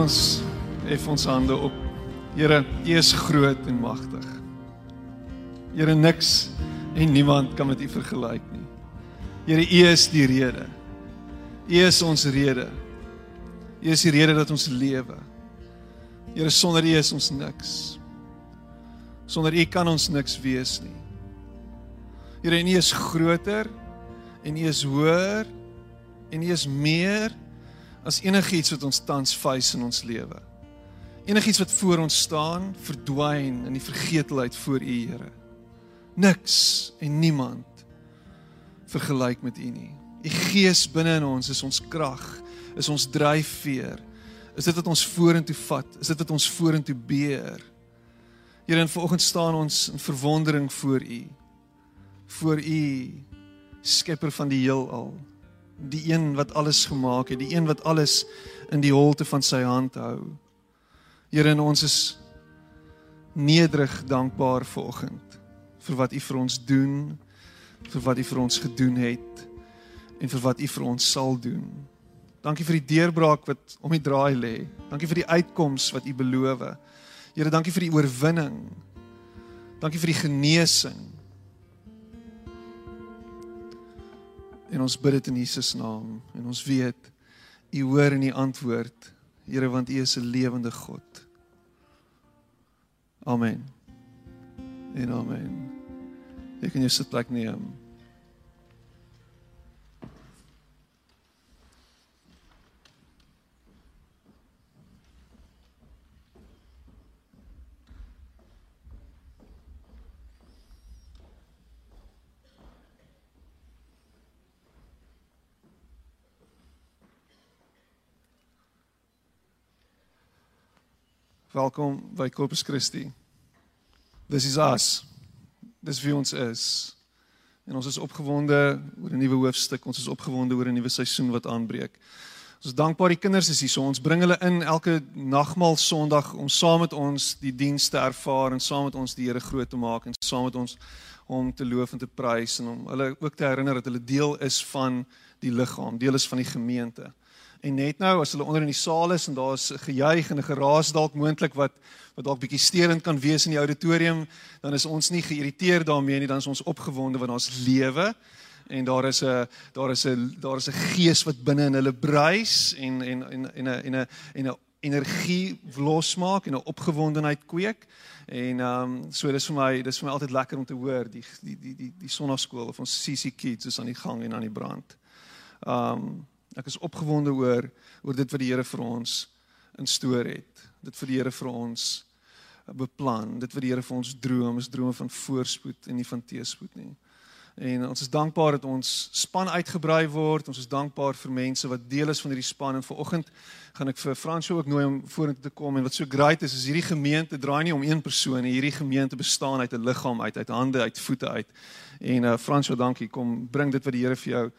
ons eff ons hande op. Here, U is groot en magtig. Here, niks en niemand kan met U vergelyk nie. Here, U is die rede. U is ons rede. U is die rede dat ons lewe. Here, sonder U is ons niks. Sonder U kan ons niks wees nie. Here, U is groter en U is hoër en U is meer as enigiets wat ons tans face in ons lewe. Enigiets wat voor ons staan, verdwyn in die vergetelheid voor U, Here. Niks en niemand vergelyk met U nie. U Gees binne in ons is ons krag, is ons dryfveer. Is dit wat ons vorentoe vat? Is dit wat ons vorentoe beer? Here, in vanoggend staan ons in verwondering voor U. Voor U, Skepper van die heelal die een wat alles gemaak het, die een wat alles in die holte van sy hand hou. Here, ons is nederig dankbaar vanoggend vir wat U vir ons doen, vir wat U vir ons gedoen het en vir wat U vir ons sal doen. Dankie vir die deurbraak wat om die draai lê. Dankie vir die uitkoms wat U beloof. Here, dankie vir die oorwinning. Dankie vir die genesing. En ons bid dit in Jesus naam en ons weet U hoor en U antwoord. Here want U is 'n lewende God. Amen. En amen. Ek kan jou sitplek neem. Welkom by Corpus Christi. Dis is ons. Dis wie ons is. En ons is opgewonde oor 'n nuwe hoofstuk. Ons is opgewonde oor 'n nuwe seisoen wat aanbreek. Ons is dankbaar die kinders is hier. So ons bring hulle in elke nagmaal Sondag om saam met ons die diens te ervaar en saam met ons die Here groot te maak en saam met ons om te loof en te prys en om hulle ook te herinner dat hulle deel is van die liggaam, deel is van die gemeente. En net nou as hulle onder in die saal is en daar's gejuig en 'n geraas dalk moontlik wat wat dalk bietjie steurend kan wees in die auditorium, dan is ons nie geïrriteerd daarmee nie, dan is ons opgewonde want ons lewe en daar is 'n daar is 'n daar is 'n gees wat binne in hulle bruis en en en en 'n en 'n en 'n energie losmaak en 'n opgewondenheid kweek. En ehm um, so dis vir my dis vir my altyd lekker om te hoor die die die die die sonnaskool of ons CC kids is aan die gang en aan die brand. Ehm um, Ek is opgewonde oor oor dit wat die Here vir ons instoor het. Dit vir die Here vir ons beplan. Dit wat die Here vir ons droom, is drome van voorspoed en nie van teëspoed nie. En ons is dankbaar dat ons span uitgebrei word. Ons is dankbaar vir mense wat deel is van hierdie span en vanoggend gaan ek vir Fransjo ook nooi om vorentoe te kom en wat so great is is hierdie gemeente draai nie om een persoon nie. Hierdie gemeente bestaan uit 'n liggaam uit, uit hande, uit voete uit. En uh Fransjo, dankie. Kom bring dit wat die Here vir jou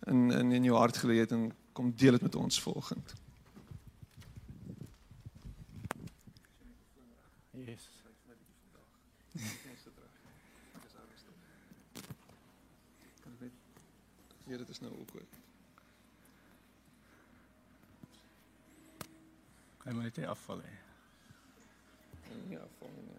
in in in jou hart gelê het en kom deel dit met ons volgend. Yes. Ja, dit is nou ook. Hy moet net afval hè. Ja, volgende. Ja.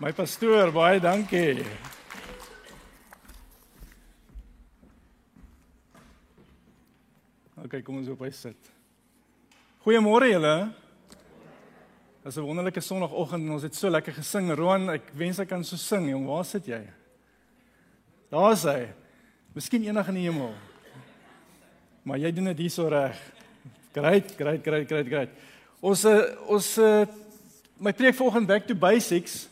My pastoor, baie dankie. OK, kom ons op hy sit. Goeiemôre julle. Dit is 'n wonderlike sonoggend en ons het so lekker gesing. Roan, ek wens ek kan so sing, jong. Waar sit jy? Daar's hy. Miskien eendag in die hemel. Maar jy doen dit hierso reg. Great, great, great, great, great. Ons eh, ons eh, my preek vanoggend back to basics.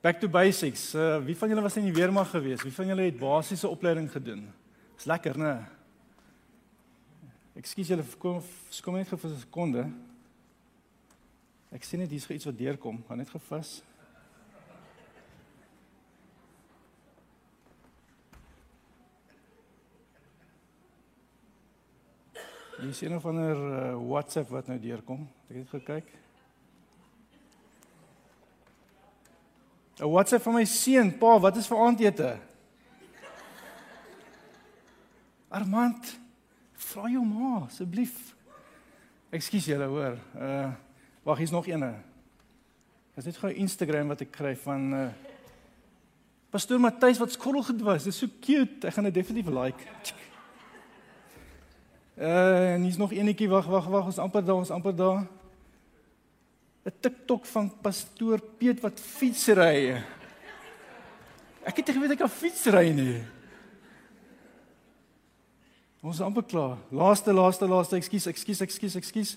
Back to basics. Uh, wie van julle was in die weermag gewees? Wie van julle het basiese opleiding gedoen? Dis lekker, né? Ekskuus julle kom kom net vir 'n sekonde. Ek sien net hier's iets wat deurkom. Gaan net gefus. Hier is een of ander uh, WhatsApp wat nou deurkom. Ek het gekyk. 'n WhatsApp van my seun, "Pa, wat is vir aandete?" Armand, vra jou ma asseblief. Ekskuus julle hoor. Uh wag, hier's nog eene. Dis net gou Instagram wat ek kry van uh Pastoor Matthys wat skorrel gedwas. Dis so cute. Ek gaan dit definitief like. Uh en hier's nog eenetjie. Wag, wag, wag. Ons amper daar, ons amper daar. 'n TikTok van pastoor Piet wat fietsry. Ek het nie geweet ek kan fietsry nie. Ons is amper klaar. Laaste, laaste, laaste. Ekskuus, ekskuus, ekskuus, ekskuus.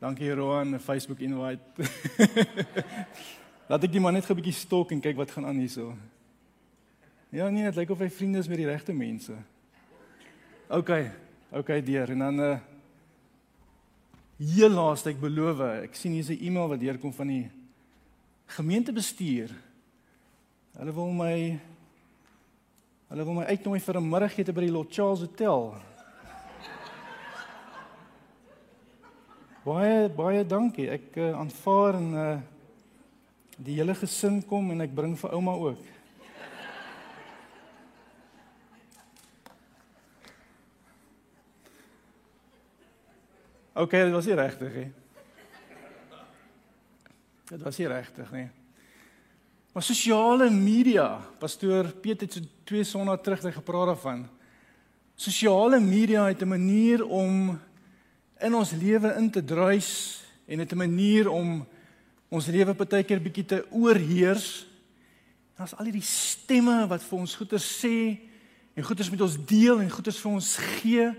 Dankie Roan, Facebook invite. Laat ek die man net 'n bietjie stalk en kyk wat gaan aan hierso. Ja nee, dit lyk of hy vriende is met die regte mense. OK. OK, deur. En dan uh heel laaste ek beloof, ek sien hier's 'n e-mail wat deurkom van die gemeentebestuur. Hulle wil my hulle wil my uitnooi vir 'n middagete by die Lot Charles Hotel. Baie baie dankie. Ek uh, aanvaar en uh die hele gesin kom en ek bring vir ouma ook. OK, dit was nie regtig nie. Dit was nie regtig nie. Maar sosiale media, pastoor Piet het so twee sonna terug net gepraat daarvan. Sosiale media het 'n manier om in ons lewe in te druis en dit 'n manier om ons lewe partykeer bietjie te oorheers. Daar's al hierdie stemme wat vir ons goeie sê en goeie met ons deel en goeie vir ons gee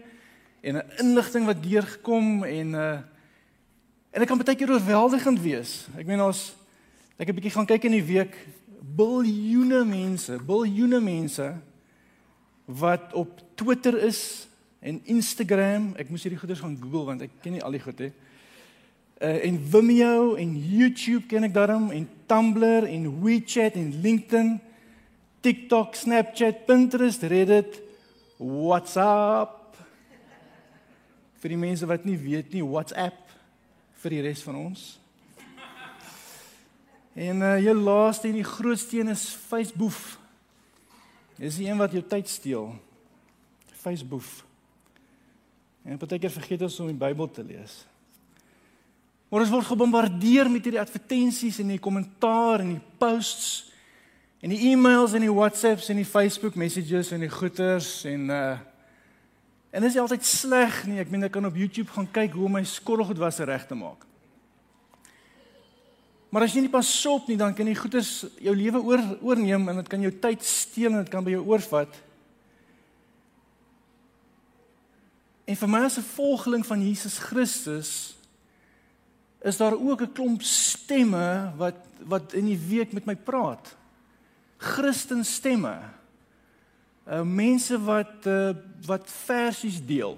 en 'n inligting wat deurgekom en uh en dit kan baie keer oorweldigend wees. Ek meen ons ek het 'n bietjie gaan kyk in die week biljoene mense, biljoene mense wat op Twitter is en Instagram. Ek moes hierdie goeders gaan Google want ek ken nie al die goed hè. Uh en Vimeo en YouTube ken ek daarom en Tumblr en WeChat en LinkedIn, TikTok, Snapchat, Pinterest, Reddit, WhatsApp vir die mense wat nie weet nie WhatsApp vir die res van ons. En uh jou laaste en die grootste een is Facebook. Dis die een wat jou tyd steel. Facebook. En partykeer vergeet ons om die Bybel te lees. Maar ons word gebombardeer met hierdie advertensies en die kommentaar en die posts en die e-mails en die WhatsApps en die Facebook messages en die goeters en uh En dit is altyd sleg nie. Ek meen ek kan op YouTube gaan kyk hoe my skorrelgoed was reg te maak. Maar as jy nie pas op nie, dan kan jy goeders jou lewe oor oorneem en dit kan jou tyd steel en dit kan by jou oorvat. En vir my as 'n volgeling van Jesus Christus is daar ook 'n klomp stemme wat wat in die week met my praat. Christen stemme uh mense wat uh wat versies deel.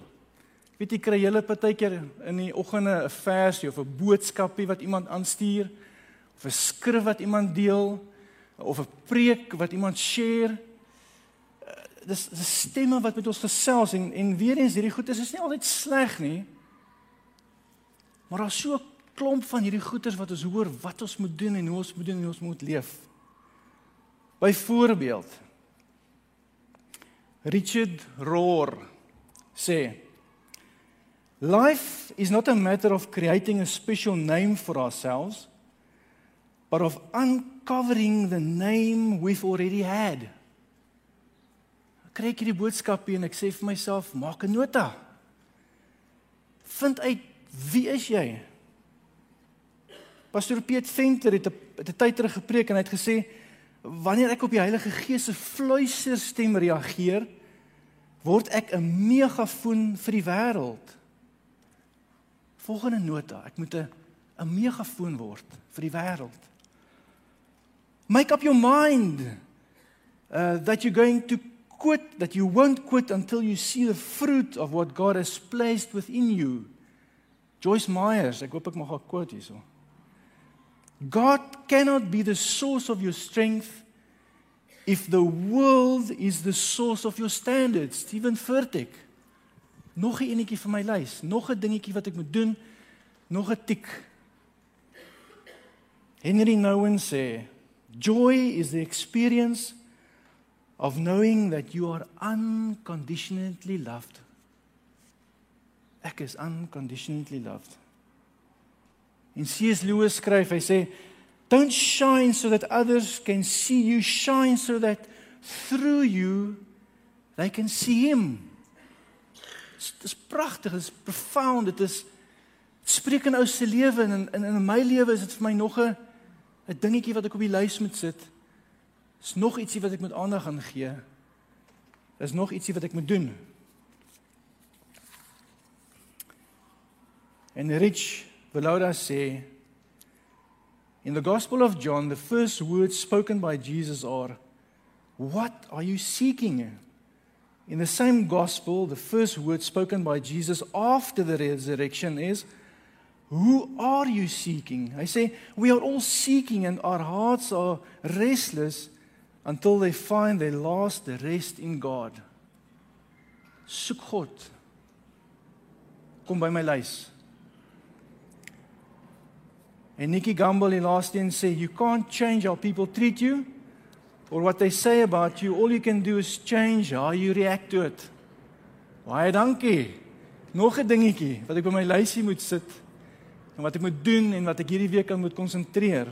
Weet jy kry julle partykeer in die oggende 'n versie of 'n boodskapie wat iemand aanstuur of 'n skrif wat iemand deel of 'n preek wat iemand share. Uh, dis dis stemme wat met ons gesels en en weer eens hierdie goed is is nie altyd sleg nie. Maar daar's so 'n klomp van hierdie goeters wat ons hoor wat ons moet doen en hoe ons moet doen en hoe ons moet leef. Byvoorbeeld Richard Rohr sê Life is not a matter of creating a special name for ourselves but of uncovering the name we've already had. Kry ek hierdie boodskap hier en ek sê vir myself, maak 'n nota. Vind uit wie is jy? Pastor Piet Venter het 'n tyd terug gepreek en hy het gesê wanneer ek op die Heilige Gees se fluisterstem reageer, word ek 'n megafoon vir die wêreld. Volgende nota, ek moet 'n 'n megafoon word vir die wêreld. Make up your mind uh that you're going to quit that you won't quit until you see the fruit of what God has placed within you. Joyce Myers, ek hoop ek mag haar quote hierso. God cannot be the source of your strength if the world is the source of your standards. Steven Furtick. Nog 'n enetjie vir my lys, nog 'n dingetjie wat ek moet doen, nog 'n tik. Henry Nouwen sê, Joy is the experience of knowing that you are unconditionally loved. Ek is unconditionally loved. En C.S. Lewis skryf, hy sê, "Don't shine so that others can see you, shine so that through you they can see him." Dit is pragtig, dit is profound, dit is spreek in ou se lewe en in in my lewe is dit vir my nog 'n 'n dingetjie wat ek op die lys moet sit. Is nog ietsie wat ek moet aandag aan gee. Is nog ietsie wat ek moet doen. En Rich Velouda sê In the Gospel of John, the first words spoken by Jesus are, What are you seeking? In the same Gospel, the first words spoken by Jesus after the resurrection is, Who are you seeking? I say, We are all seeking, and our hearts are restless until they find their last rest in God. Soek God. Kom by my lys. En Nikki Gamble in laasteen sê you can't change how people treat you or what they say about you all you can do is change how you react to it. Baie dankie. Nog 'n dingetjie wat ek by my lysie moet sit en wat ek moet doen en wat ek hierdie week aan moet konsentreer.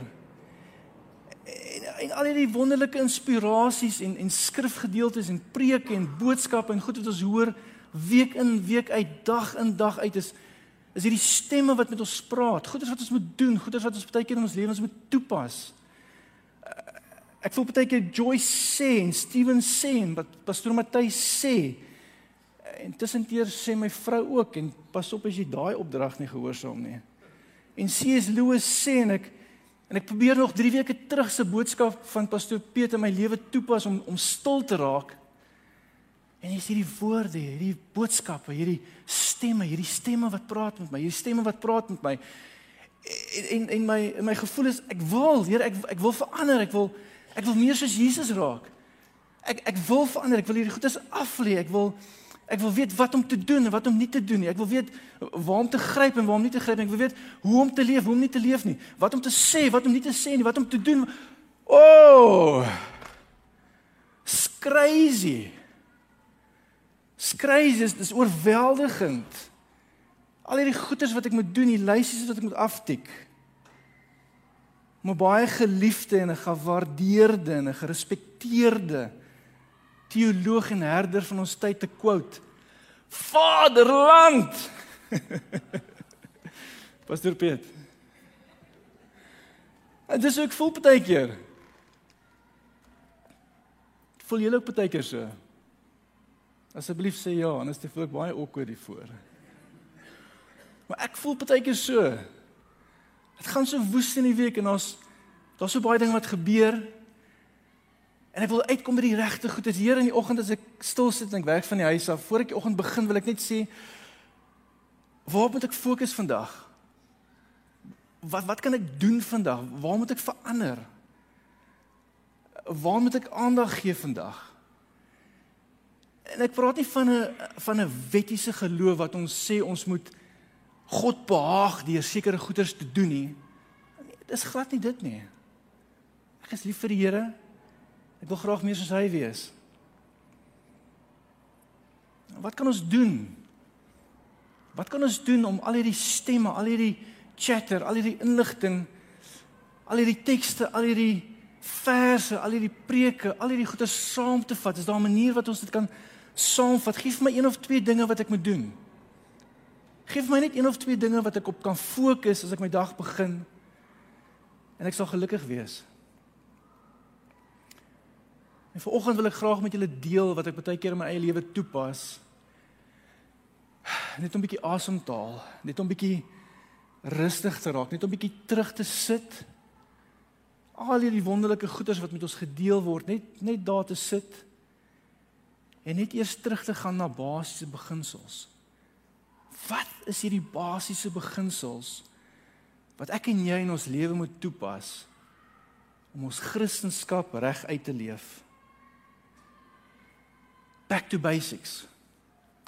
En, en al hierdie wonderlike inspirasies en en skrifgedeeltes en preke en boodskappe en goed wat ons hoor week in week uit dag in dag uit is is hierdie stemme wat met ons praat, goeders wat ons moet doen, goeders wat ons baie keer in ons lewens moet toepas. Ek voel baie keer Joyce sê en Steven sê en wat pastoor Matthys sê. En tussendeur sê my vrou ook en pas op as jy daai opdrag nie gehoorsaam nie. En C.S. Lewis sê en ek en ek probeer nog 3 weke terug se boodskap van pastoor Piet in my lewe toepas om om stil te raak. En jy sien die woorde, hierdie boodskappe, hierdie stemme, hierdie stemme wat praat met my, hierdie stemme wat praat met my. En en, en my my gevoel is ek wil, Here, ek ek wil verander, ek wil ek wil meer soos Jesus raak. Ek ek wil verander, ek wil hierdie goedes aflê, ek wil ek wil weet wat om te doen en wat om nie te doen nie. Ek wil weet waar om te gryp en waar om nie te gryp nie. Ek wil weet hoe om te leef, hoe om nie te leef nie. Wat om te sê, wat om nie te sê nie, wat om te doen. O! Oh, crazy. Skryf is dis oorweldigend. Al hierdie goeders wat ek moet doen, die lysies wat ek moet aftik. 'n baie geliefde en 'n gewaardeerde en 'n gerespekteerde teoloog en herder van ons tyd te quote. Vaderland. Pastor Piet. En dis ook voel baie keer. Voel jy ook baie keer so? Asseblief sê ja, anders te voel ek baie awkward hiervoor. Maar ek voel partykeer so. Dit gaan so woes in die week en ons daar's so baie dinge wat gebeur. En ek wil uitkom by die regte goed. Dis hier in die oggend as ek stil sit en ek werk van die huis af, voor ek die oggend begin, wil ek net sê waar moet ek fokus vandag? Wat wat kan ek doen vandag? Waar moet ek verander? Waar moet ek aandag gee vandag? En ek praat nie van 'n van 'n wettiese geloof wat ons sê ons moet God behaag deur sekere goeders te doen nie. Nee, dis glad nie dit nie. Ek is lief vir die Here. Ek wil graag meer soos hy wees. Wat kan ons doen? Wat kan ons doen om al hierdie stemme, al hierdie chatter, al hierdie inligting, al hierdie tekste, al hierdie verse, al hierdie preke, al hierdie goeie saam te vat? Is daar 'n manier wat ons dit kan saamvat. Geef my een of twee dinge wat ek moet doen. Geef my net een of twee dinge wat ek op kan fokus as ek my dag begin. En ek sal gelukkig wees. En vanoggend wil ek graag met julle deel wat ek baie keer in my eie lewe toepas. Net om 'n bietjie asem te haal, net om bietjie rustig te raak, net om bietjie terug te sit. Al hierdie wonderlike goeders wat met ons gedeel word, net net daar te sit en net eers terug te gaan na basiese beginsels. Wat is hierdie basiese beginsels wat ek en jy in ons lewe moet toepas om ons kristendom reg uit te leef? Back to basics.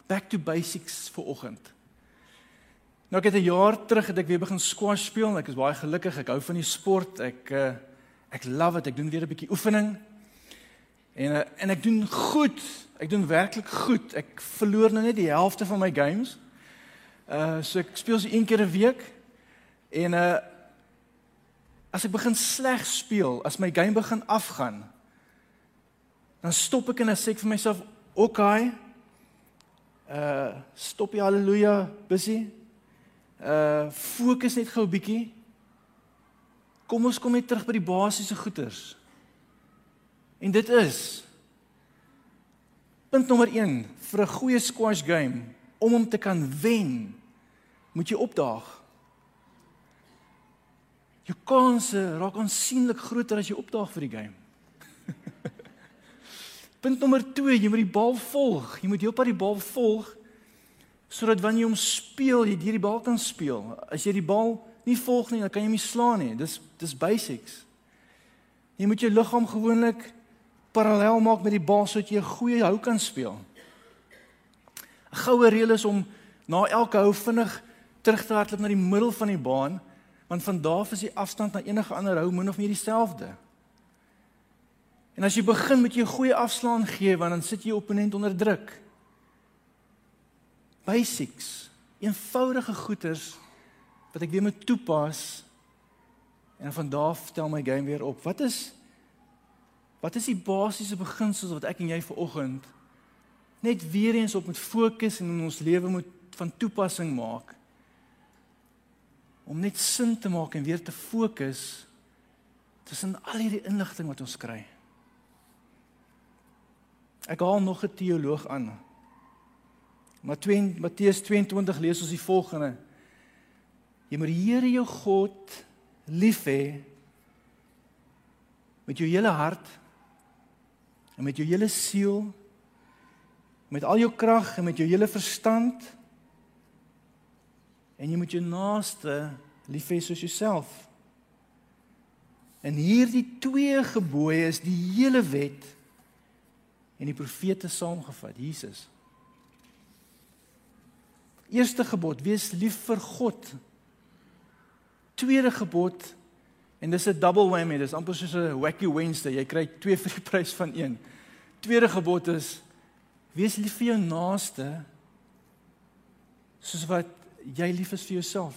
Back to basics vir oggend. Nou ek het 'n jaar terug het ek weer begin squash speel en ek is baie gelukkig. Ek hou van die sport. Ek uh, Ek love dit. Ek doen weer 'n bietjie oefening. En uh, en ek doen goed. Ek doen werklik goed. Ek verloor nou net die helfte van my games. Uh so ek speel so een keer 'n week. En uh as ek begin sleg speel, as my game begin afgaan, dan stop ek en ek sê vir myself, "Oké. Okay, uh stop jy haleluja, busy. Uh fokus net gou 'n bietjie. Kom ons kom net terug by die basiese goeders. En dit is punt nommer 1 vir 'n goeie squash game om hom te kan wen, moet jy opdaag. Jou kanse raak aansienlik groter as jy opdaag vir die game. Punt nommer 2, jy moet die bal volg. Jy moet heelpad die bal volg sodat wanneer jy hom speel, jy hierdie bal kan speel. As jy die bal nie volg nie, dan kan jy hom nie slaan nie. Dis dis basics. Jy moet jou liggaam gewoonlik parallel maak met die bal sodat jy 'n goeie hou kan speel. 'n Goue reël is om na elke hou vinnig terug te hardloop na die middel van die baan, want van daar is die afstand na enige ander hou min of meer dieselfde. En as jy begin met jou goeie afslaan gee, want dan sit jy jou opponent onder druk. Basics, eenvoudige goeders wat ek weer moet toepas. En van daar af tel my game weer op. Wat is wat is die basiese beginsels wat ek en jy vanoggend net weer eens op moet fokus en in ons lewe moet van toepassing maak? Om net sin te maak en weer te fokus tussen al hierdie inligting wat ons kry. Ek haal nog 'n teoloog aan. Maar 2 Matteus 22 lees ons die volgende. Jy moet die Here jou God lief hê met jou hele hart en met jou hele siel met al jou krag en met jou hele verstand en jy moet jou naaste lief hê soos jouself. En hierdie twee gebooie is die hele wet en die profete saamgevat, Jesus. Eerste gebod: wees lief vir God. Tweede gebod en dis 'n double whammy, dis amper soos 'n wacky Wednesday, jy kry twee vir die prys van een. Tweede gebod is wees lief vir jou naaste soos wat jy lief is vir jouself.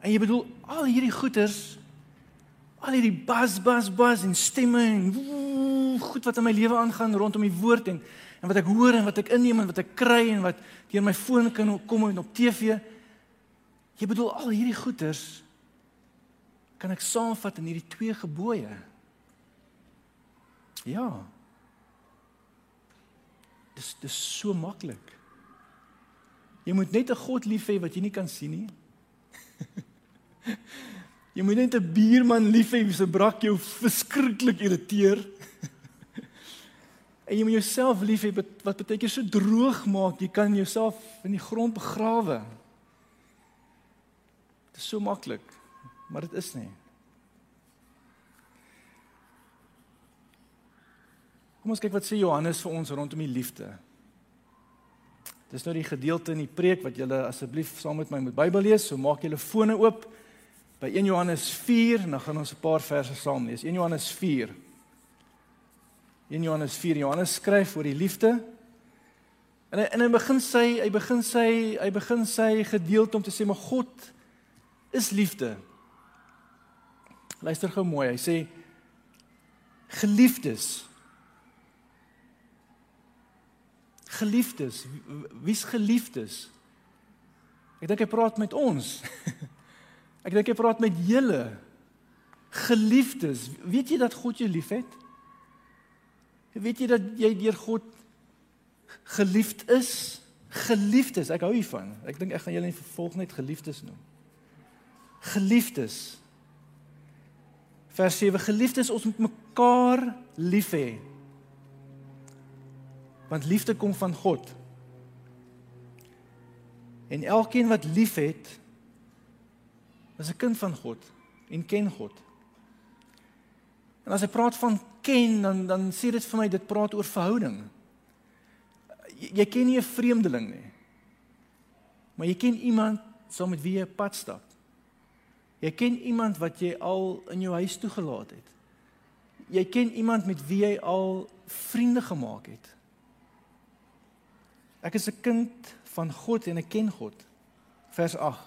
En jy bedoel al hierdie goeders al hierdie bas bas bas en stemme en woe, goed wat in my lewe aangaan rondom die woord en en wat ek hoor en wat ek inneem en wat ek kry en wat deur my foon kan kom en op TV. Jy bedoel al hierdie goeters kan ek saamvat in hierdie twee gebooie. Ja. Dis dis so maklik. Jy moet net 'n God lief hê wat jy nie kan sien nie. Jy moet net 'n buurman lief hê wie se brak jou verskriklik irriteer. en jy moet jouself lief hê wat baie keer so droog maak, jy kan jouself in die grond begrawe. Dit is so maklik, maar dit is nie. Kom ons kyk wat sê Johannes vir ons rondom die liefde. Dis nou die gedeelte in die preek wat julle asseblief saam met my moet Bybel lees, so maak julle fone oop by 1 Johannes 4 en dan gaan ons 'n paar verse saam lees. 1 Johannes 4. 1 Johannes 4. Johannes skryf oor die liefde. En hy en hy begin sy hy begin sy hy begin sy gedeelte om te sê maar God is liefde. Luister gou mooi. Hy sê geliefdes. Geliefdes. Wie's geliefdes? Ek dink hy praat met ons. Ek dink hy praat met julle geliefdes. Weet jy dat God jou liefhet? Weet jy dat jy deur God geliefd is? Geliefdes, ek hou hiervan. Ek dink ek gaan julle in vervolg net geliefdes noem. Geliefdes. Vers 7: Geliefdes, ons moet mekaar lief hê. Want liefde kom van God. En elkeen wat liefhet, is 'n kind van God en ken God. En as hy praat van ken, dan dan sê dit vir my dit praat oor verhouding. Jy, jy ken nie 'n vreemdeling nie. Maar jy ken iemand saam met wie jy pad stap. Jy ken iemand wat jy al in jou huis toegelaat het. Jy ken iemand met wie jy al vriende gemaak het. Ek is 'n kind van God en ek ken God. Vers 8.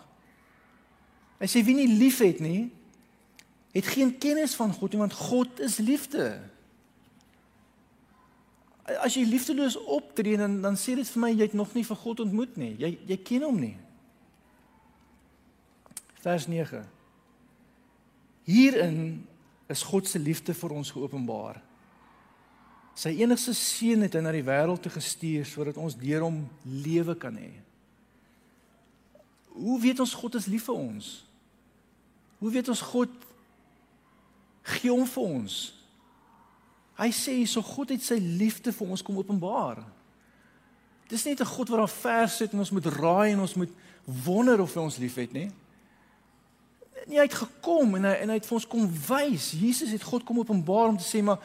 Hy sê wie nie liefhet nie, het geen kennis van God nie want God is liefde. As jy liefdeloos optree dan dan sê dit vir my jy het nog nie vir God ontmoet nie. Jy jy ken hom nie. Vers 9. Hierin is God se liefde vir ons geopenbaar. Sy enigste seun het hy na die wêreld toe gestuur sodat ons deur hom lewe kan hê. Hoe weet ons God is lief vir ons? Hoe weet ons God gee hom vir ons? Hy sê so God het sy liefde vir ons kom openbaar. Dis nie 'n God wat daar ver sit en ons moet raai en ons moet wonder of hy ons liefhet nie nie hy het gekom en hy en hy het vir ons kom wys. Jesus het God kom openbaar om te sê maar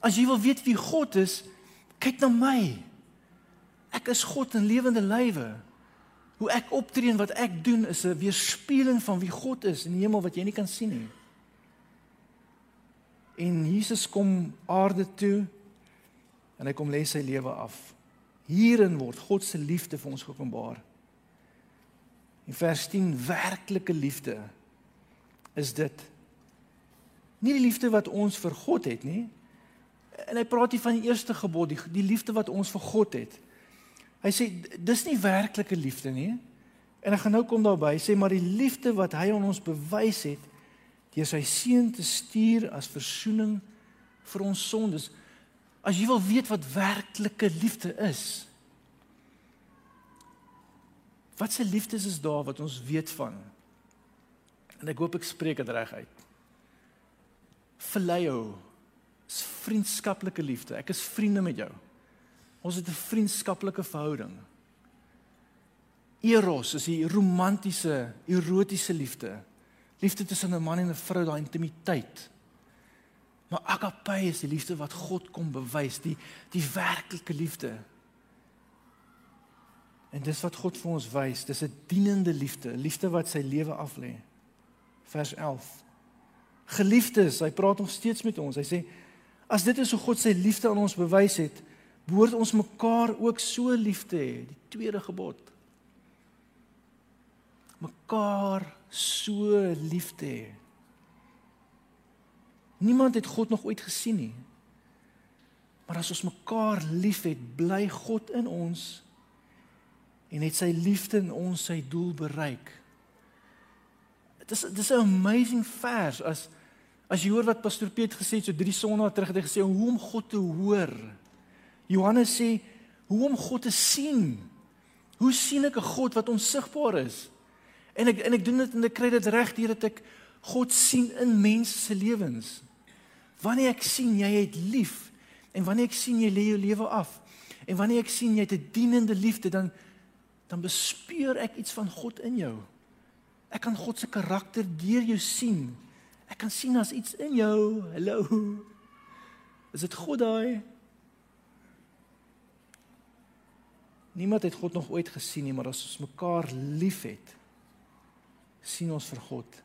as jy wil weet wie God is, kyk na my. Ek is God in lewende lywe. Hoe ek optree en wat ek doen is 'n weerspieëling van wie God is in die hemel wat jy nie kan sien nie. En Jesus kom aarde toe en hy kom lê sy lewe af. Hierin word God se liefde vir ons geopenbaar. In vers 10 werklike liefde is dit nie die liefde wat ons vir God het nie. En hy praat hier van die eerste gebod, die, die liefde wat ons vir God het. Hy sê dis nie werklike liefde nie. En ek gaan nou kom daarby sê maar die liefde wat hy aan ons bewys het deur sy seun te stuur as verzoening vir ons sondes. As jy wil weet wat werklike liefde is. Wat se liefdes is daar wat ons weet van? En ek hoop ek spreek dit reg uit. Phileo is vriendskaplike liefde. Ek is vriende met jou. Ons het 'n vriendskaplike verhouding. Eros is die romantiese, erotiese liefde. Liefde tussen 'n man en 'n vrou, daai intimiteit. Maar agape is die liefde wat God kom bewys, die die werklike liefde. En dis wat God vir ons wys, dis 'n dienende liefde, liefde wat sy lewe aflê vers 11. Geliefdes, hy praat nog steeds met ons. Hy sê as dit is hoe God sy liefde aan ons bewys het, behoort ons mekaar ook so lief te hê, die tweede gebod. Mekaar so lief te hê. Niemand het God nog ooit gesien nie. Maar as ons mekaar liefhet, bly God in ons en het sy liefde in ons sy doel bereik. Dis dis 'n amazing vers as as jy hoor wat pastoor Piet gesê het so 3 sonnae terug het hy gesê hoe om God te hoor. Johannes sê hoe om God te sien. Hoe sien ek 'n God wat onsigbaar is? En ek en ek doen dit en ek kry dit reg deurdat ek God sien in mense se lewens. Wanneer ek sien jy het lief en wanneer ek sien jy lê jou lewe af en wanneer ek sien jy het 'n dienende liefde dan dan bespeur ek iets van God in jou. Ek kan God se karakter deur jou sien. Ek kan sien as iets in jou. Hallo. Is dit God daai? Niemand het God nog ooit gesien nie, maar as ons mekaar liefhet, sien ons vir God.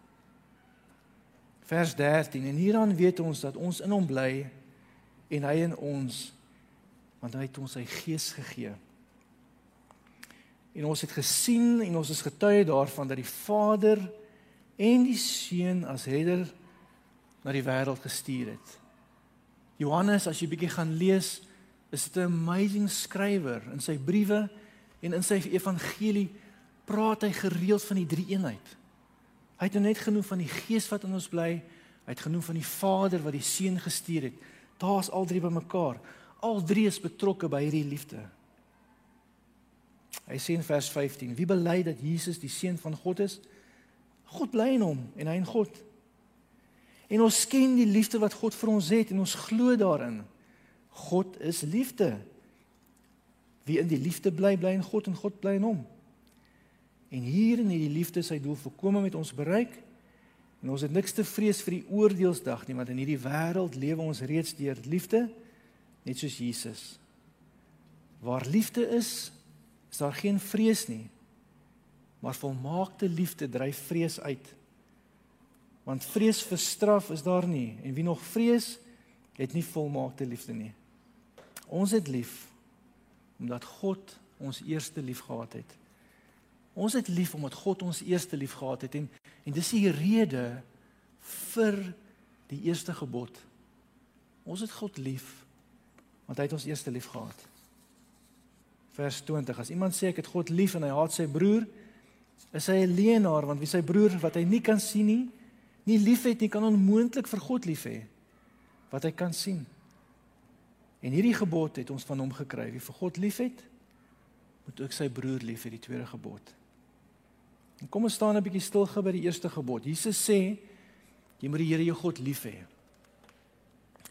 Vers 13 en hieraan weet ons dat ons in hom bly en hy in ons want hy het ons sy gees gegee. En ons het gesien en ons is getuie daarvan dat die Vader en die Seun as redder na die wêreld gestuur het. Johannes, as jy bietjie gaan lees, is dit 'n amazing skrywer in sy briewe en in sy evangelie praat hy gereeld van die drie eenheid. Hy het nou net genoem van die Gees wat in ons bly, hy het genoem van die Vader wat die Seun gestuur het. Daar's al drie bymekaar. Al drie is betrokke by hierdie liefde. Hy sê in vers 15: Wie bely dat Jesus die seun van God is? God bly in hom en hy in God. En ons ken die liefde wat God vir ons het en ons glo daarin. God is liefde. Wie in die liefde bly, bly in God en God bly in hom. En hier in hierdie liefde sy doel volkome met ons bereik. En ons het niks te vrees vir die oordeelsdag nie, want in hierdie wêreld lewe ons reeds deur liefde, net soos Jesus. Waar liefde is, is daar geen vrees nie. Maar volmaakte liefde dryf vrees uit. Want vrees vir straf is daar nie en wie nog vrees, het nie volmaakte liefde nie. Ons het lief omdat God ons eerste lief gehad het. Ons het lief omdat God ons eerste lief gehad het en en dis die rede vir die eerste gebod. Ons het God lief want hy het ons eerste lief gehad. Vers 20. As iemand sê ek het God lief en hy haat sy broer, is hy 'n leienaar want wie sy broer wat hy nie kan sien nie, nie liefhet nie, kan onmoontlik vir God lief hê wat hy kan sien. En hierdie gebod het ons van hom gekry. Wie vir God liefhet, moet ook sy broer lief hê, die tweede gebod. En kom ons staan 'n bietjie stil gou by die eerste gebod. Jesus sê jy moet die Here jou God lief hê.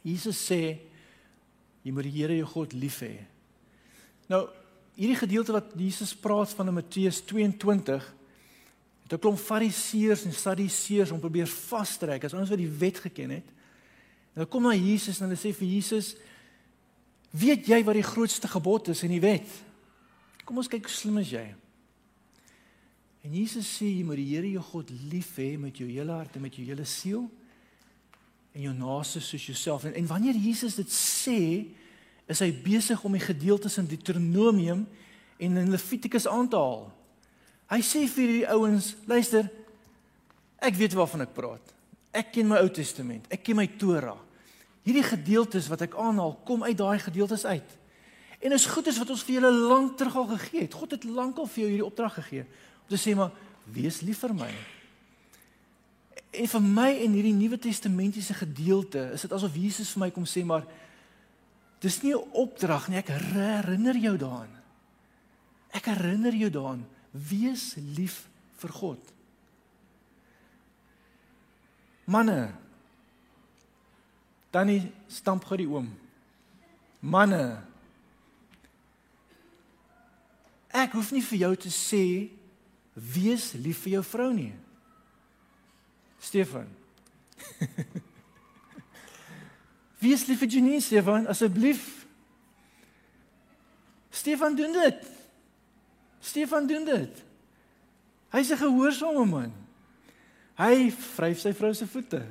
Jesus sê jy moet die Here jou God lief hê. Nou, hierdie gedeelte wat Jesus praat van in Matteus 22 het 'n klomp fariseërs en sadduseërs om probeer vastrek as ons wat die wet geken het. En dan kom na Jesus en hulle sê vir Jesus: "Weet jy wat die grootste gebod is in die wet?" Kom ons kyk hoe slim is jy. En Jesus sê jy moet die Here jou God lief hê met jou hele hart en met jou hele siel en jou naaste soos jouself. En, en wanneer Jesus dit sê, is hy besig om die gedeeltes in Deuteronomium en in Levitikus aan te haal. Hy sê vir hierdie ouens, luister, ek weet waarvan ek praat. Ek ken my Ou Testament. Ek ken my Torah. Hierdie gedeeltes wat ek aanhaal, kom uit daai gedeeltes uit. En is goed is wat ons vir julle lank terug al gegee het. God het lankal vir jou hierdie opdrag gegee om te sê maar wees lief vir my. En vir my in hierdie Nuwe Testamentiese gedeelte is dit asof Jesus vir my kom sê maar dis nie 'n opdrag nie, ek herinner jou daaraan. Ek herinner jou daaraan, wees lief vir God. Manne. Tannie stamp gou die oom. Manne. Ek hoef nie vir jou te sê wees lief vir jou vrou nie. Stefan. wees lief vir Jenny, Stefan, asseblief. Stefan doen dit. Stefan doen dit. Hy's 'n gehoorsame man. Hy vryf sy vrou se voete.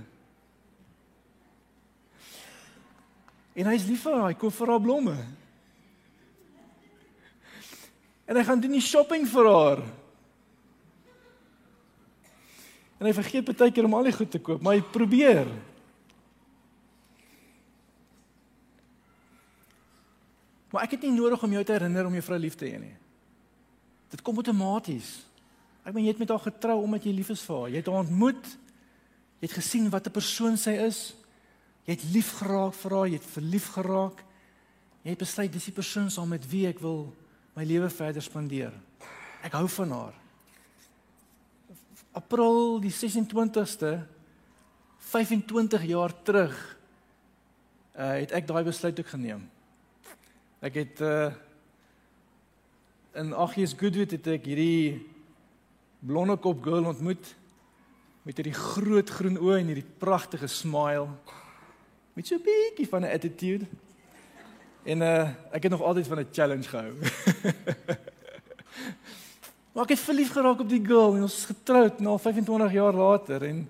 En hy's lief vir haar, hy koop vir haar blomme. En hy gaan doen die shopping vir haar. En hy vergeet baie keer om al die goed te koop, maar hy probeer. Maar ek het nie nodig om jou te herinner om jou vrou lief te hê nie. Dit kom outomaties. Ek meen jy het met haar getrou omdat jy lief is vir haar. Jy het haar ontmoet. Jy het gesien wat 'n persoon sy is. Jy het lief geraak vir haar, jy het verlief geraak. Jy het besluit dis die persoon saam met wie ek wil my lewe verder spandeer. Ek hou van haar. April die 26ste 25 jaar terug uh het ek daai besluit ook geneem. Ek het uh in Aggies Goodwood het ek hierdie blonde kop girl ontmoet met hierdie groot groen oë en hierdie pragtige smile met so 'n bietjie van 'n attitude. En uh ek het nog altyd van 'n challenge gehou. Maar ek het verlief geraak op die girl en ons is getroud nou 25 jaar later en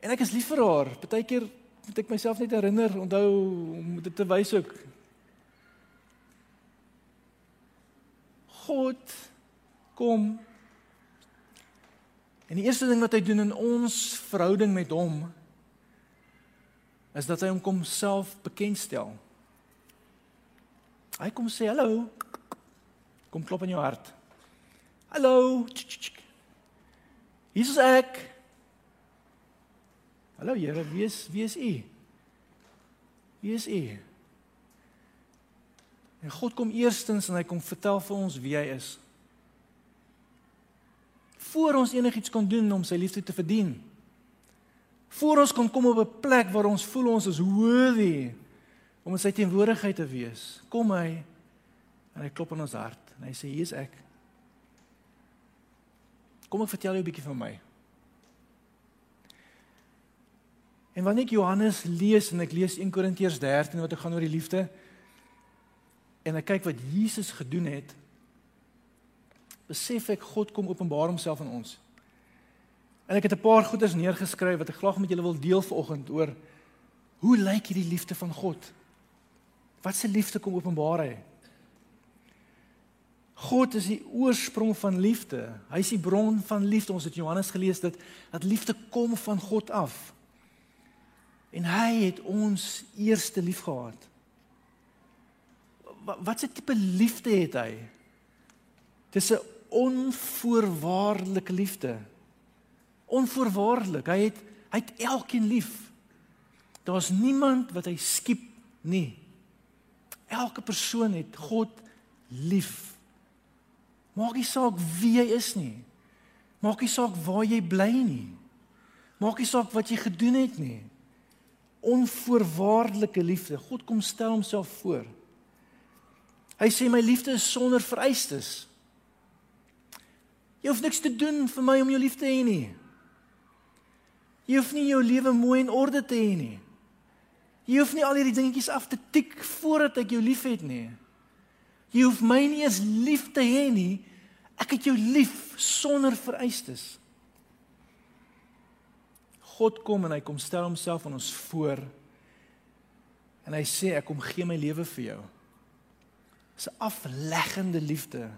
en ek is lief vir haar. Partykeer moet ek myself net herinner, onthou om dit te wys ook. God kom En die eerste ding wat hy doen in ons verhouding met hom is dat hy hom kom self bekendstel. Hy kom sê hallo. Kom klop in jou hart. Hallo. Hier is ek. Hallo Here, wie is wie is u? Wie is u? En God kom eerstens en hy kom vertel vir ons wie hy is. Voor ons enigiets kon doen om sy liefde te verdien. Voor ons kon kom op 'n plek waar ons voel ons is worthy om in sy teenwoordigheid te wees. Kom hy en hy klop in ons hart en hy sê hier's ek. Kom ek vertel jou 'n bietjie van my. En wanneer ek Johannes lees en ek lees 1 Korintiërs 13 wat gaan oor die liefde en ek kyk wat Jesus gedoen het, besef ek God kom openbaar homself aan ons. En ek het 'n paar goeders neergeskryf wat ek graag met julle wil deel vanoggend oor hoe lyk hierdie liefde van God? Wat se liefde kom openbaar hy? God is die oorsprong van liefde. Hy is die bron van liefde. Ons het Johannes gelees dat dat liefde kom van God af. En hy het ons eerste liefgehad. Wat wat 'n tipe liefde het hy? Dis 'n onvoorwaardelike liefde. Onvoorwaardelik. Hy het hy het elkeen lief. Daar's niemand wat hy skiep nie. Elke persoon het God lief. Maak nie saak wie jy is nie. Maak nie saak waar jy bly nie. Maak nie saak wat jy gedoen het nie. Onvoorwaardelike liefde. God kom stel homself voor. Hy sê my liefde is sonder vereistes. Jy hoef niks te doen vir my om jou lief te hê nie. Jy hoef nie jou lewe mooi en orde te hê nie. Jy hoef nie al hierdie dingetjies af te tik voordat ek jou liefhet nie. Jy hoef my nie eens lief te hê nie. Ek het jou lief sonder vereistes. God kom en hy kom stel homself aan ons voor. En hy sê ek kom gee my lewe vir jou. Dis 'n afleggende liefde.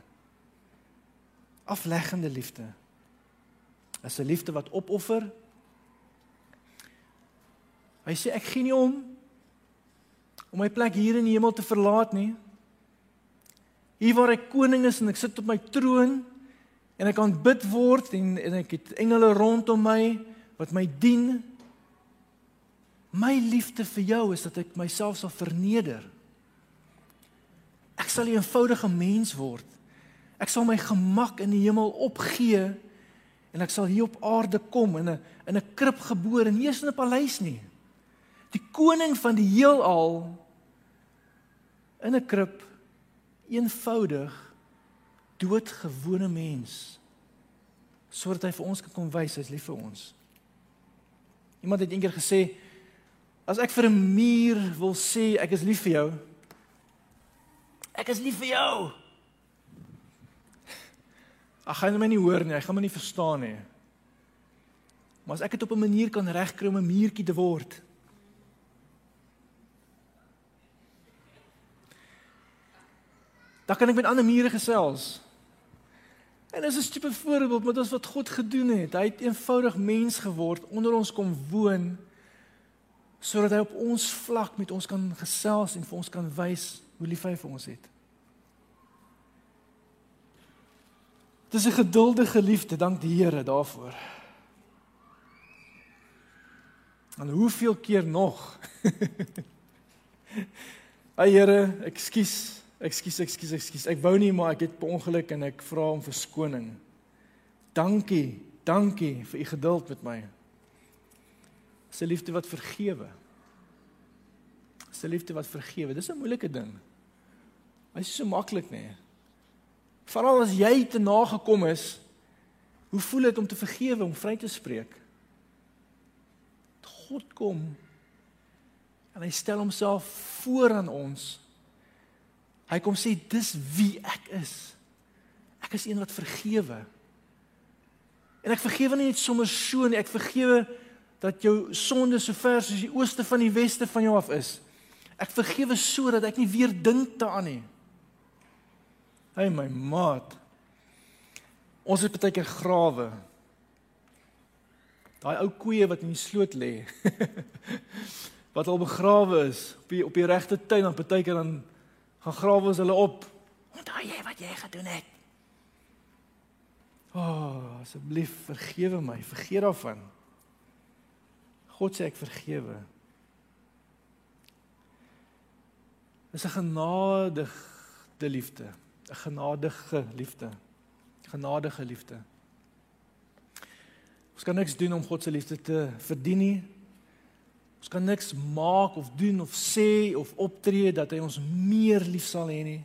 Afleggende liefde. Dis 'n liefde wat opoffer. Hy sê ek gee nie om om my plek hier in die hemel te verlaat nie. Hier waar ek koning is en ek sit op my troon en ek kan bid word en en ek het engele rondom my wat my dien. My liefde vir jou is dat ek myself sal verneder. Ek sal 'n eenvoudige mens word. Ek sal my gemak in die hemel opgee en ek sal hier op aarde kom in 'n in 'n krib gebore, nie eens in 'n paleis nie. Die koning van die heelal in 'n krib eenvoudig doodgewone mens sodat hy vir ons kan kom wys hy's lief vir ons. Iemand het eendag gesê as ek vir 'n muur wil sê ek is lief vir jou ek is lief vir jou Ag gaan my nie hoor nie, hy gaan my nie verstaan nie. Maar as ek dit op 'n manier kan regkry om 'n muurtjie te word. Dan kan ek met ander mure gesels. En dis 'n tipe voorbeeld met ons wat God gedoen het. Hy het eenvoudig mens geword, onder ons kom woon sodat hy op ons vlak met ons kan gesels en vir ons kan wys hoe lief hy vir ons het. Dis 'n geduldige liefde, dank die Here daarvoor. En hoeveel keer nog? Ag Here, ekskuus, ekskuus, ekskuus, ekskuus. Ek wou nie, maar ek het per ongeluk en ek vra om verskoning. Dankie, dankie vir u geduld met my. 'n liefde wat vergewe. 'n liefde wat vergewe. Dis 'n moeilike ding. Dit is so maklik nie. Veral as jy te nagekom is, hoe voel dit om te vergewe, om vry te spreek? God kom en hy stel homself voor aan ons. Hy kom sê dis wie ek is. Ek is een wat vergewe. En ek vergewe nie net sommer so nie, ek vergewe dat jou sonde so ver soos die ooste van die weste van jou af is. Ek vergewe sodat ek nie weer dink daaraan nie. Hey my maat. Ons het baie keer grawe. Daai ou koeie wat in die sloot lê. wat al begrawe is op die op die regte tyd dan baie keer dan gaan grawe ons hulle op. Onthou jy wat jy gedoen het? O, oh, asseblief vergewe my, vergeet daarvan. God sê ek vergewe. Dis 'n genadige liefde. 'n genadige liefde. Genadige liefde. Ons kan niks doen om God se liefde te verdien nie. Ons kan niks maak of doen of sê of optree dat hy ons meer lief sal hê nie.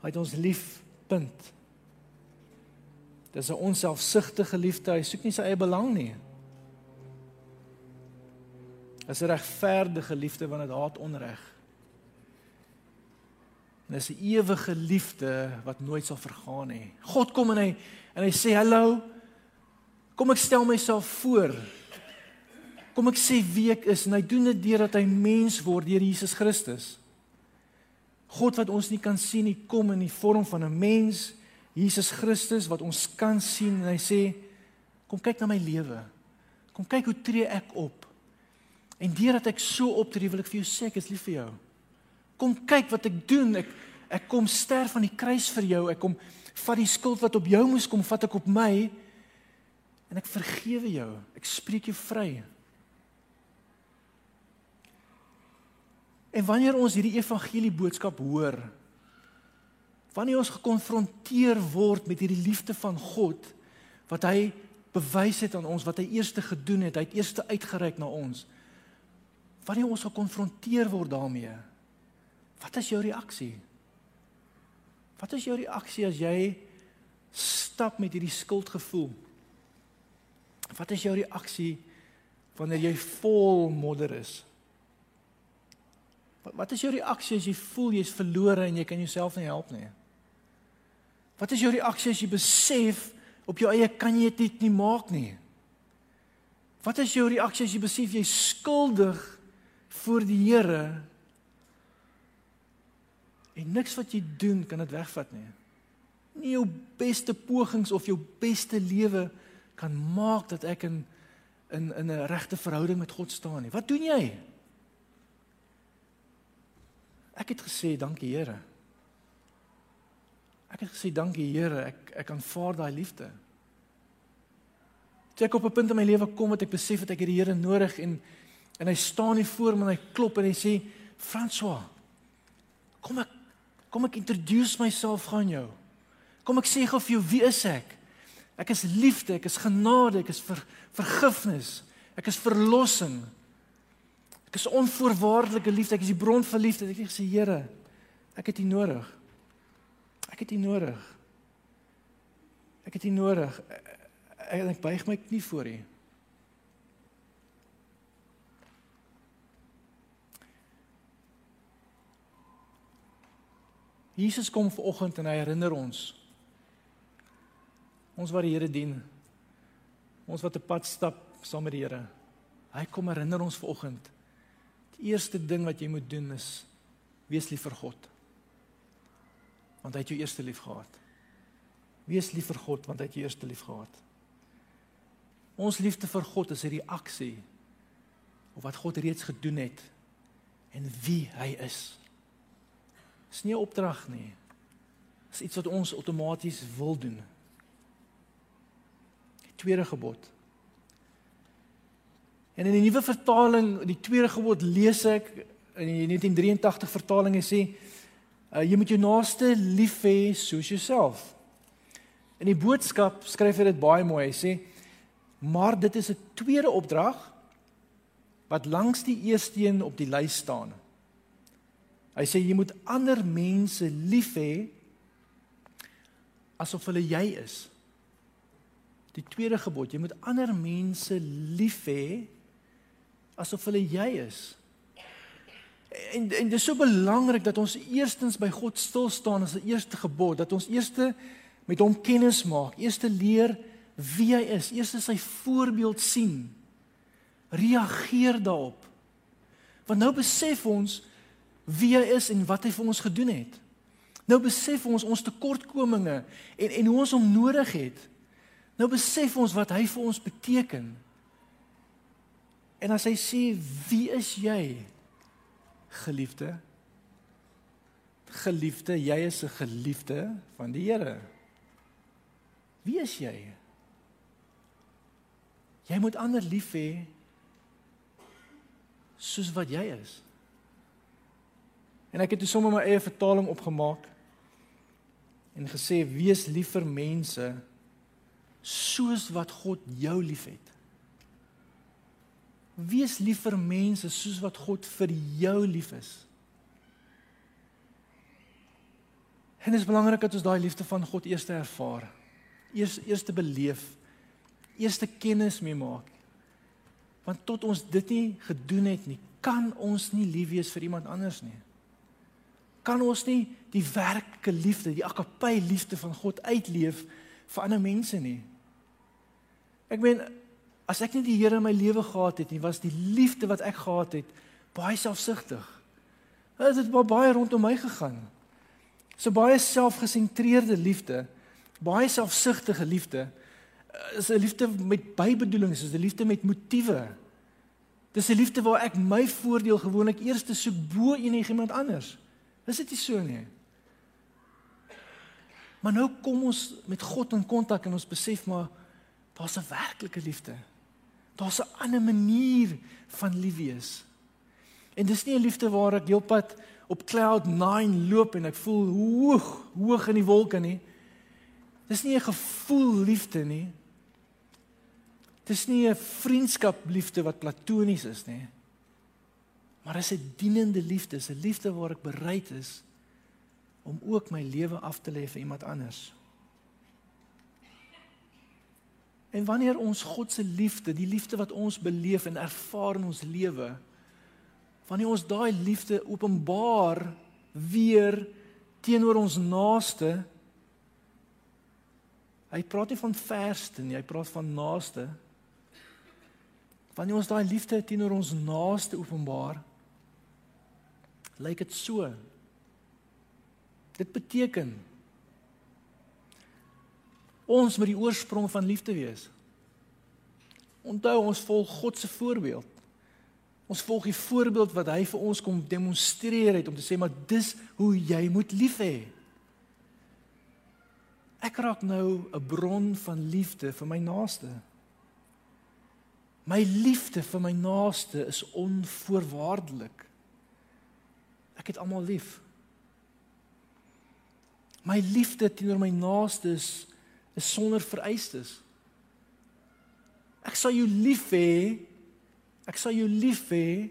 Hy het ons lief. Punt. Dis 'n onselfsugtige liefde. Hy soek nie sy eie belang nie. Dis 'n regverdige liefde want dit haat onreg. En dis 'n ewige liefde wat nooit sal vergaan nie. God kom en hy en hy sê hallo. Kom ek stel myself voor. Kom ek sê wie ek is en hy doen dit deurdat hy mens word deur Jesus Christus. God wat ons nie kan sien nie, kom in die vorm van 'n mens, Jesus Christus wat ons kan sien en hy sê kom kyk na my lewe. Kom kyk hoe tree ek op. En deurdat ek so optree, wil ek vir jou sê ek is lief vir jou. Kom kyk wat ek doen. Ek ek kom sterf aan die kruis vir jou. Ek kom vat die skuld wat op jou moes kom, vat ek op my en ek vergewe jou. Ek spreek jou vry. En wanneer ons hierdie evangelie boodskap hoor, wanneer ons gekonfronteer word met hierdie liefde van God wat hy bewys het aan ons wat hy eerste gedoen het, hy het eerste uitgereik na ons. Wanneer ons gekonfronteer word daarmee, wat is jou reaksie? Wat is jou reaksie as jy stap met hierdie skuldgevoel? Wat is jou reaksie wanneer jy vol modder is? Wat, wat is jou reaksie as jy voel jy's verlore en jy kan jouself nie help nie? Wat is jou reaksie as jy besef op jou eie kan jy dit nie maak nie? Wat is jou reaksie as jy besef jy's skuldig voor die Here en niks wat jy doen kan dit wegvat nie? Nie jou beste pogings of jou beste lewe kan maak dat ek in in in 'n regte verhouding met God staan nie. Wat doen jy? Ek het gesê dankie Here. Ek het gesê dankie Here, ek ek aanvaar daai liefde. Toe ek op 'n punt in my lewe kom wat ek besef het ek het die Here nodig en en hy staan hier voor my en hy klop en hy sê François, kom ek kom ek introduce myself aan jou. Kom ek sê gou vir jou wie is ek? Ek is liefde, ek is genade, ek is ver, vergifnis, ek is verlossing. Ek is onvoorwaardelike liefde. Ek is die bron van liefde. Ek het gesê, Here, ek het U nodig. Ek het U nodig. Ek het U nodig. Ek, ek buig my knie voor U. Jesus kom vanoggend en hy herinner ons. Ons wat die Here dien. Ons wat 'n pad stap saam met die Here. Hy kom herinner ons vanoggend eerste ding wat jy moet doen is wees lief vir God. Want hy het jou eerste lief gehad. Wees lief vir God want hy het jou eerste lief gehad. Ons liefde vir God is 'n reaksie op wat God reeds gedoen het en wie hy is. Dis nie 'n opdrag nie. Dis iets wat ons outomaties wil doen. Die tweede gebod En in die nuwe vertaling, die tweede gebod lees ek in die 1983 vertaling sê uh, jy moet jou naaste lief hê soos jouself. In die boodskap skryf hy dit baie mooi. Hy sê maar dit is 'n tweede opdrag wat langs die eerste een op die lys staan. Hy sê jy moet ander mense lief hê asof hulle jy is. Die tweede gebod, jy moet ander mense lief hê asof hulle jy is. En en dit is so belangrik dat ons eerstens by God stil staan as 'n eerste gebod, dat ons eerste met hom kennis maak, eerste leer wie hy is, eerste sy voorbeeld sien. Reageer daarop. Want nou besef ons wie hy is en wat hy vir ons gedoen het. Nou besef ons ons tekortkominge en en hoe ons hom nodig het. Nou besef ons wat hy vir ons beteken. En as hy sê, "Wie is jy?" Geliefde. Geliefde, jy is 'n geliefde van die Here. Wie is jy? Jy moet ander lief hê soos wat jy is. En ek het dus sommer my eie vertaling opgemaak en gesê wees lief vir mense soos wat God jou liefhet. Wees lief vir mense soos wat God vir jou lief is. En dit is belangrik dat ons daai liefde van God eers ervaar. Eers eers te beleef. Eers te kennis mee maak. Want tot ons dit nie gedoen het nie, kan ons nie lief wees vir iemand anders nie. Kan ons nie die werklike liefde, die agape liefde van God uitleef vir ander mense nie. Ek meen as ek nie die Here in my lewe gehad het nie, was die liefde wat ek gehad het baie selfsugtig. Dit het baie rondom my gegaan. So baie selfgesentreerde liefde, baie selfsugtige liefde is 'n liefde met bybedoelings, is 'n liefde met motiewe. Dis 'n liefde waar ek my voordeel gewoonlik eers te soek bo enigiemand anders. Is dit nie so nie? Maar nou kom ons met God in kontak en ons besef maar daar's 'n werklike liefde. Daar's 'n ander manier van lief wees. En dis nie 'n liefde waar ek heelpad op cloud 9 loop en ek voel hoog hoog in die wolke nie. Dis nie 'n gevoel liefde nie. Dis nie 'n vriendskap liefde wat platonies is nie. Maar dis 'n dienende liefde, 'n liefde waar ek bereid is om ook my lewe af te lê vir iemand anders. En wanneer ons God se liefde, die liefde wat ons beleef en ervaar in ons lewe, wanneer ons daai liefde openbaar weer teenoor ons naaste, hy praat nie van verste nie, hy praat van naaste. Wanneer ons daai liefde teenoor ons naaste openbaar, lyk dit so. Dit beteken ons moet die oorsprong van liefde wees. Onthou ons volg God se voorbeeld. Ons volg die voorbeeld wat hy vir ons kom demonstreer het om te sê maar dis hoe jy moet lief hê. Ek raak nou 'n bron van liefde vir my naaste. My liefde vir my naaste is onvoorwaardelik. Ek het almal lief. My liefde teenoor my naaste is, is sonder vereistes. Ek sal jou lief hê. Ek sal jou lief hê.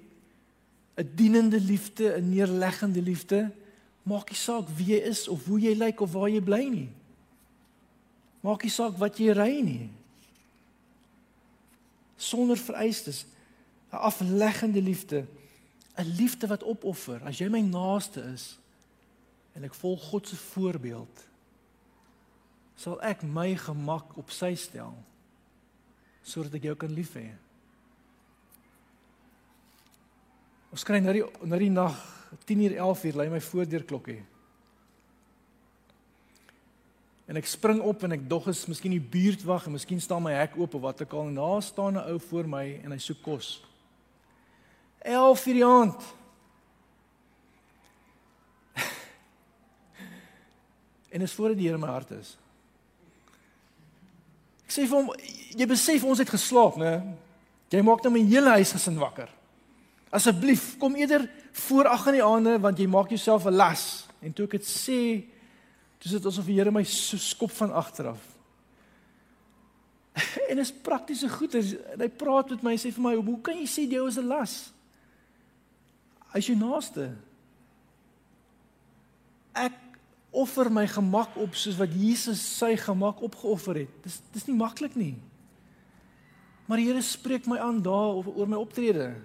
'n dienende liefde, 'n neerleggende liefde. Maak nie saak wie jy is of hoe jy lyk of waar jy bly nie. Maak nie saak wat jy ry nie sonder vereistes 'n afleggende liefde 'n liefde wat opoffer as jy my naaste is en ek volg God se voorbeeld sal ek my gemak op sy stel sodat ek jou kan lief hê ons kry nou die nou die nag 10:00 11:00 lê my voordeur klokkie En ek spring op en ek dog is miskien die buurtwag en miskien staan my hek oop of wat ook al en daar staan 'n ou voor my en hy soek kos. 11 vir die aand. en is voor die Here my hart is. Ek sê vir hom, jy besef ons het geslaap, né? Jy maak nou my hele huis gesin wakker. Asseblief, kom eerder voor 8 in die aande want jy maak jouself 'n las. En toe ek dit sê, Dis dit asof die Here my so skop van agter af. en is praktiese goed. Hy praat met my en sê vir my, "Hoe kan jy sê jy is 'n las? As jy naaste. Ek offer my gemak op soos wat Jesus sy gemak opgeoffer het. Dis dis nie maklik nie. Maar die Here spreek my aan daar oor my optrede.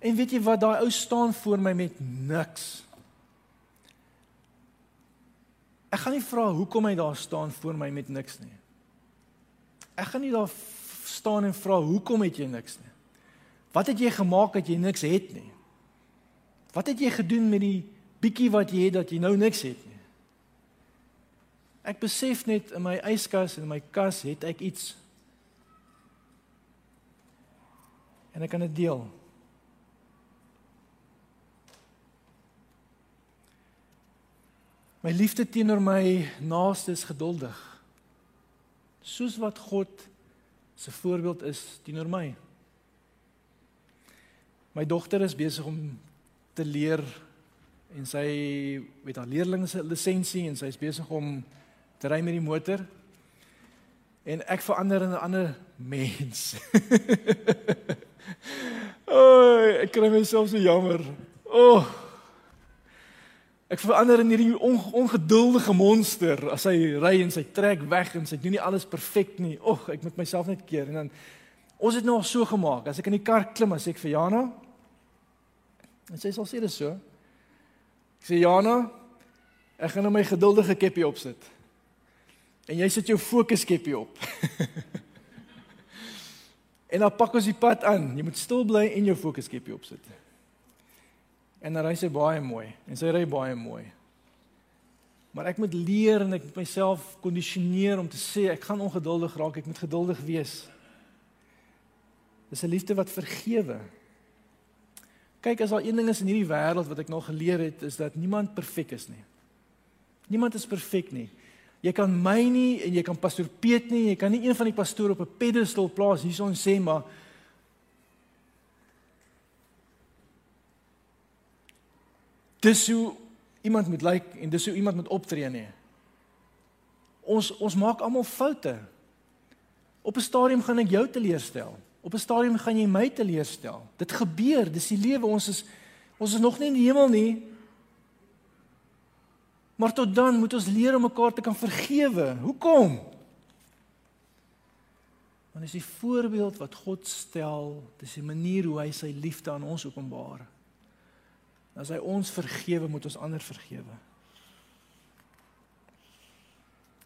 En weet jy wat daai ou staan voor my met niks. Ek gaan nie vra hoekom hy daar staan voor my met niks nie. Ek gaan nie daar staan en vra hoekom het jy niks nie. Wat het jy gemaak dat jy niks het nie? Wat het jy gedoen met die bietjie wat jy het dat jy nou niks het nie? Ek besef net in my yskas en in my kas het ek iets. En ek kan dit deel. My liefde teenoor my naaste is geduldig. Soos wat God se voorbeeld is teenoor my. My dogter is besig om te leer en sy het haar leerlinglisensie en sy is besig om te ry met die motor. En ek verander in 'n ander mens. Ag, ek kry myself so jammer. O, oh, Ek verander in hierdie ongeduldige monster as hy ry en sy trek weg en sy doen nie alles perfek nie. Ag, ek moet myself net keer en dan ons het nou al so gemaak. As ek in die kar klim, as ek vir Jana en sy sal sê dit so. Ek sê Jana, ek gaan nou my geduldige keppie opsit. En jy sit jou fokus keppie op. En dan pak ons die pad aan. Jy moet stil bly en jou fokuskepie opsit. En dan ry sy baie mooi en sy ry baie mooi. Maar ek moet leer en ek moet myself kondisioneer om te sê ek gaan ongeduldig raak, ek moet geduldig wees. Dis 'n liefde wat vergewe. Kyk, as daar een ding is in hierdie wêreld wat ek nog geleer het, is dat niemand perfek is nie. Niemand is perfek nie. Jy kan my nie en jy kan pastoor Piet nie, jy kan nie een van die pastore op 'n pedestal plaas hierson sê maar Dis hoe iemand moet lyk like, en dis hoe iemand moet optree nie. Ons ons maak almal foute. Op 'n stadium gaan ek jou teleurstel. Op 'n stadium gaan jy my teleurstel. Dit gebeur, dis die lewe. Ons is ons is nog nie in die hemel nie. Maar tot dan moet ons leer om mekaar te kan vergewe. Hoekom? Want dis die voorbeeld wat God stel, dis die manier hoe hy sy liefde aan ons openbaar. As hy ons vergewe, moet ons ander vergewe.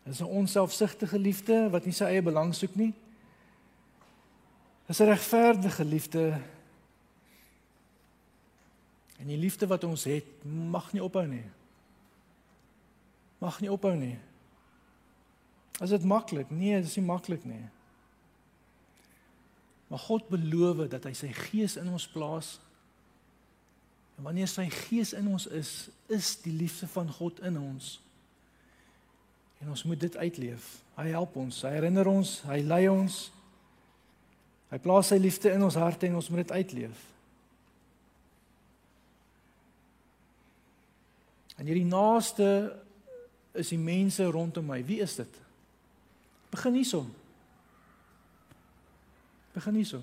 Dis 'n onselfsugtige liefde wat nie sy eie belang soek nie. Dis 'n regverdige liefde. En die liefde wat ons het, mag nie ophou nie. Mag nie ophou nie. Is dit maklik? Nee, dit is nie maklik nie. Maar God beloof dat hy sy gees in ons plaas En wanneer sy gees in ons is, is die liefde van God in ons. En ons moet dit uitleef. Hy help ons, hy herinner ons, hy lei ons. Hy plaas sy liefde in ons harte en ons moet dit uitleef. En hierdie naaste is die mense rondom my. Wie is dit? Begin hierson. Begin hierson.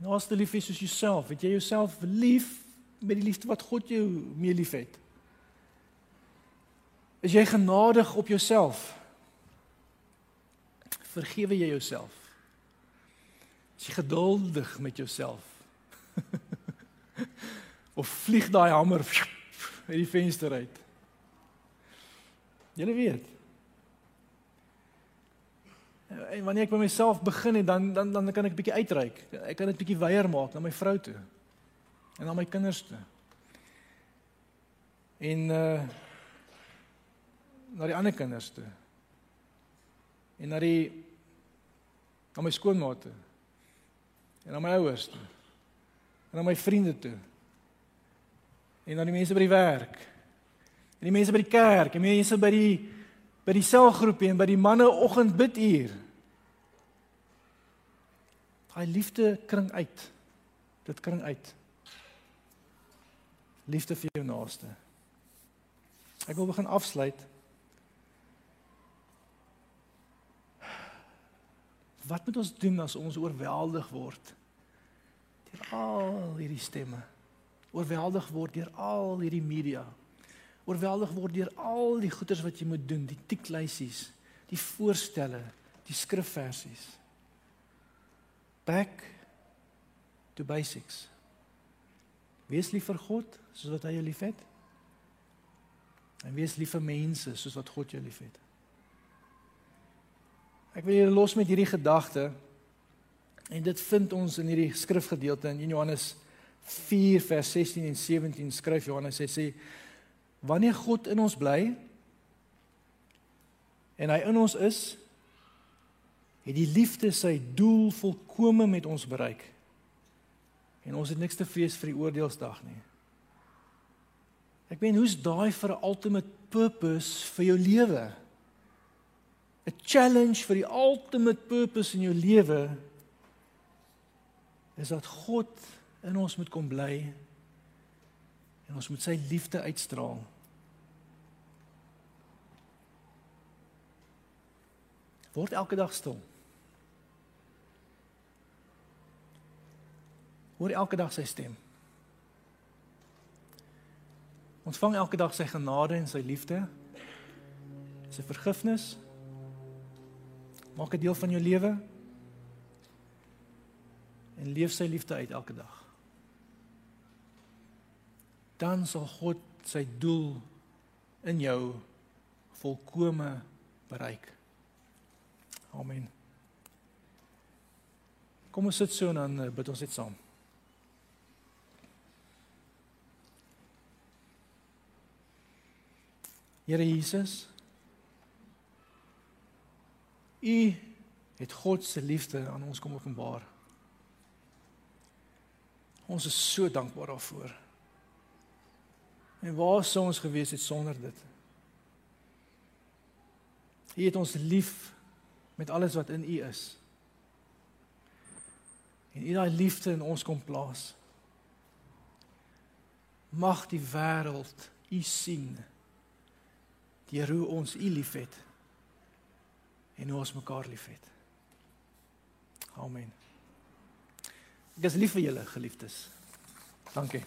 Naaste lief is soos jouself. Het jy jouself lief met die liefde wat God jou mee liefhet? Is jy genadig op jouself? Vergewe jy jouself? Is jy geduldig met jouself? of vlieg daai hamer uit die venster uit? Julle weet. En wanneer ek by myself begin en dan dan dan kan ek 'n bietjie uitreik. Ek kan dit bietjie weier maak na my vrou toe. En na my kinders toe. En uh na die ander kinders toe. En na die na my skoonmaat toe. En na my ouers toe. En na my vriende toe. En na die mense by die werk. En die mense by die kerk, en mense by die by die selgroepie en by die manne oggend biduur. Daai liefde kring uit. Dit kring uit. Liefde vir jou naaste. Ek wil begin afsluit. Wat moet ons doen as ons oorweldig word deur al hierdie stemme? Oorweldig word deur al hierdie media oorweldig word deur al die goeders wat jy moet doen, die tiklysies, die voorstelle, die skrifversies. Back to basics. Wees lief vir God soos wat hy jou liefhet. En wees lief vir mense soos wat God jou liefhet. Ek wil julle los met hierdie gedagte en dit vind ons in hierdie skrifgedeelte in Johannes 4 vers 16 en 17 skryf Johannes hy sê wanneer God in ons bly en hy in ons is, het die liefde sy doel volkome met ons bereik. En ons het niks te vrees vir die oordeelsdag nie. Ek meen, hoe's daai vir 'n ultimate purpose vir jou lewe? 'n Challenge vir die ultimate purpose in jou lewe is dat God in ons moet kom bly en ons moet sy liefde uitstraal. Word elke dag stil. Hoor elke dag sy stem. Ontvang elke dag sy genade en sy liefde. Sy vergifnis. Maak dit deel van jou lewe. En leef sy liefde uit elke dag. Dan sal God sy doel in jou volkome bereik. Amen. Kom ons sit so en dan eh, bid ons net saam. Here Jesus, U het God se liefde aan ons kom openbaar. Ons is so dankbaar daarvoor. En waar sou ons gewees het sonder dit? U het ons lief met alles wat in U is. En U daai liefde in ons kom plaas. Mag die wêreld U sien. Deur hoe ons U liefhet en hoe ons mekaar liefhet. Amen. Ek is lief vir julle geliefdes. Dankie.